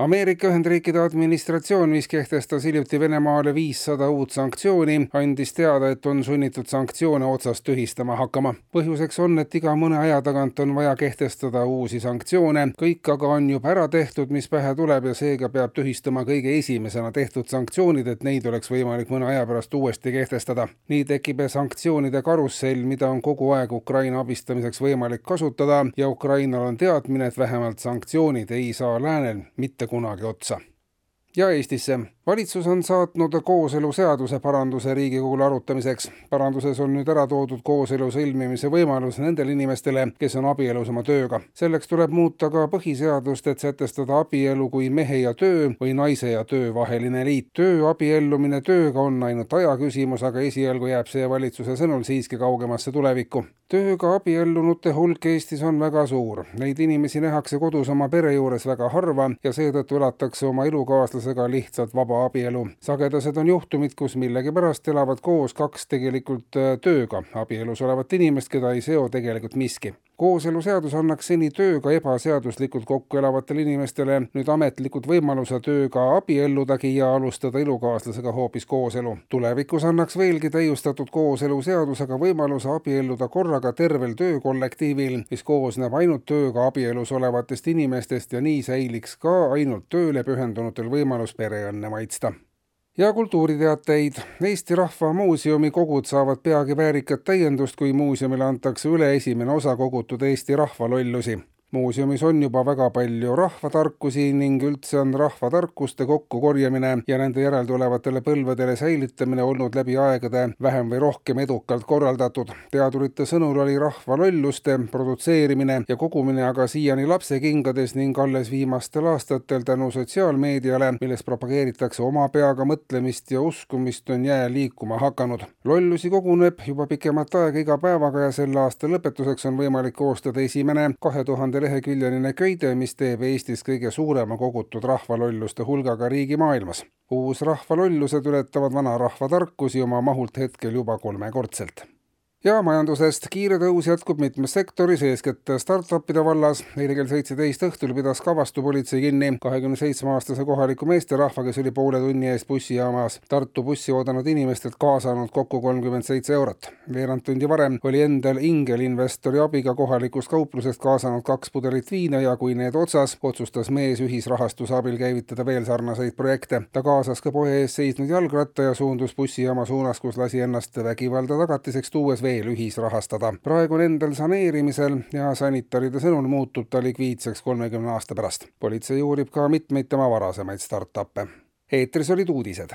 Ameerika Ühendriikide administratsioon, mis kehtestas hiljuti Venemaale viissada uut sanktsiooni, andis teada, et on sunnitud sanktsioone otsast tühistama hakkama. põhjuseks on, et iga mõne aja tagant on vaja kehtestada uusi sanktsioone, kõik aga on juba ära tehtud, mis pähe tuleb ja seega peab tühistama kõige esimesena tehtud sanktsioonid, et neid oleks võimalik mõne aja pärast uuesti kehtestada. nii tekib sanktsioonide karussell, mida on kogu aeg Ukraina abistamiseks võimalik kasutada ja Ukrainal on teadmine, et vähemalt sanktsioonid ei saa läänel mitte kunagi otsa. Ja Eestisse valitsus on saatnud kooseluseaduse paranduse Riigikogule arutamiseks. paranduses on nüüd ära toodud kooselu sõlmimise võimalus nendele inimestele, kes on abielus oma tööga. selleks tuleb muuta ka põhiseadust, et sätestada abielu kui mehe ja töö või naise ja töö vaheline liit. töö abiellumine tööga on ainult aja küsimus, aga esialgu jääb see valitsuse sõnul siiski kaugemasse tulevikku. tööga abiellunute hulk Eestis on väga suur. Neid inimesi nähakse kodus oma pere juures väga harva ja seetõttu elatakse oma elukaaslasega lihtsalt vaba abielu. sagedased on juhtumid, kus millegipärast elavad koos kaks tegelikult äh, tööga abielus olevat inimest, keda ei seo tegelikult miski kooseluseadus annaks seni tööga ebaseaduslikult kokku elavatele inimestele nüüd ametlikud võimaluse tööga abielludagi ja alustada elukaaslasega hoopis kooselu. tulevikus annaks veelgi täiustatud kooseluseadusega võimaluse abielluda korraga tervel töökollektiivil, mis koosneb ainult tööga abielus olevatest inimestest ja nii säiliks ka ainult tööle pühendunutel võimalus pereõnne maitsta ja kultuuriteateid. Eesti Rahva Muuseumi kogud saavad peagi väärikat täiendust, kui muuseumile antakse üle esimene osa kogutud Eesti rahvalollusi muuseumis on juba väga palju rahvatarkusi ning üldse on rahvatarkuste kokkukorjamine ja nende järeltulevatele põlvedele säilitamine olnud läbi aegade vähem või rohkem edukalt korraldatud. teadurite sõnul oli rahvalolluste produtseerimine ja kogumine aga siiani lapsekingades ning alles viimastel aastatel tänu sotsiaalmeediale, milles propageeritakse oma peaga mõtlemist ja uskumist, on jää liikuma hakanud. lollusi koguneb juba pikemat aega iga päevaga ja selle aasta lõpetuseks on võimalik koostada esimene kahe tuhande leheküljeline köide, mis teeb Eestis kõige suurema kogutud rahvalolluste hulgaga riigi maailmas. uusrahvalollused ületavad vanarahva tarkusi oma mahult hetkel juba kolmekordselt ja majandusest. kiire tõus jätkub mitmes sektoris, eeskätt startupide vallas. eile kell seitseteist õhtul pidas Kavastu politsei kinni kahekümne seitsme aastase kohaliku meesterahva, kes oli poole tunni eest bussijaamas Tartu bussi oodanud inimestelt kaasanud kokku kolmkümmend seitse eurot. veerand tundi varem oli endal ingelinvestori abiga kohalikust kauplusest kaasanud kaks pudelit viina ja kui need otsas, otsustas mees ühisrahastuse abil käivitada veel sarnaseid projekte. ta kaasas ka poe ees seisnud jalgratta ja suundus bussijaama suunas, kus lasi ennast vägivalda tagatiseks tuues veel ühisrahastada. praegu on endal saneerimisel ja sanitaride sõnul muutub ta likviidseks kolmekümne aasta pärast. politsei uurib ka mitmeid tema varasemaid startup'e. eetris olid uudised